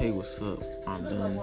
Hey, what's up? I'm done.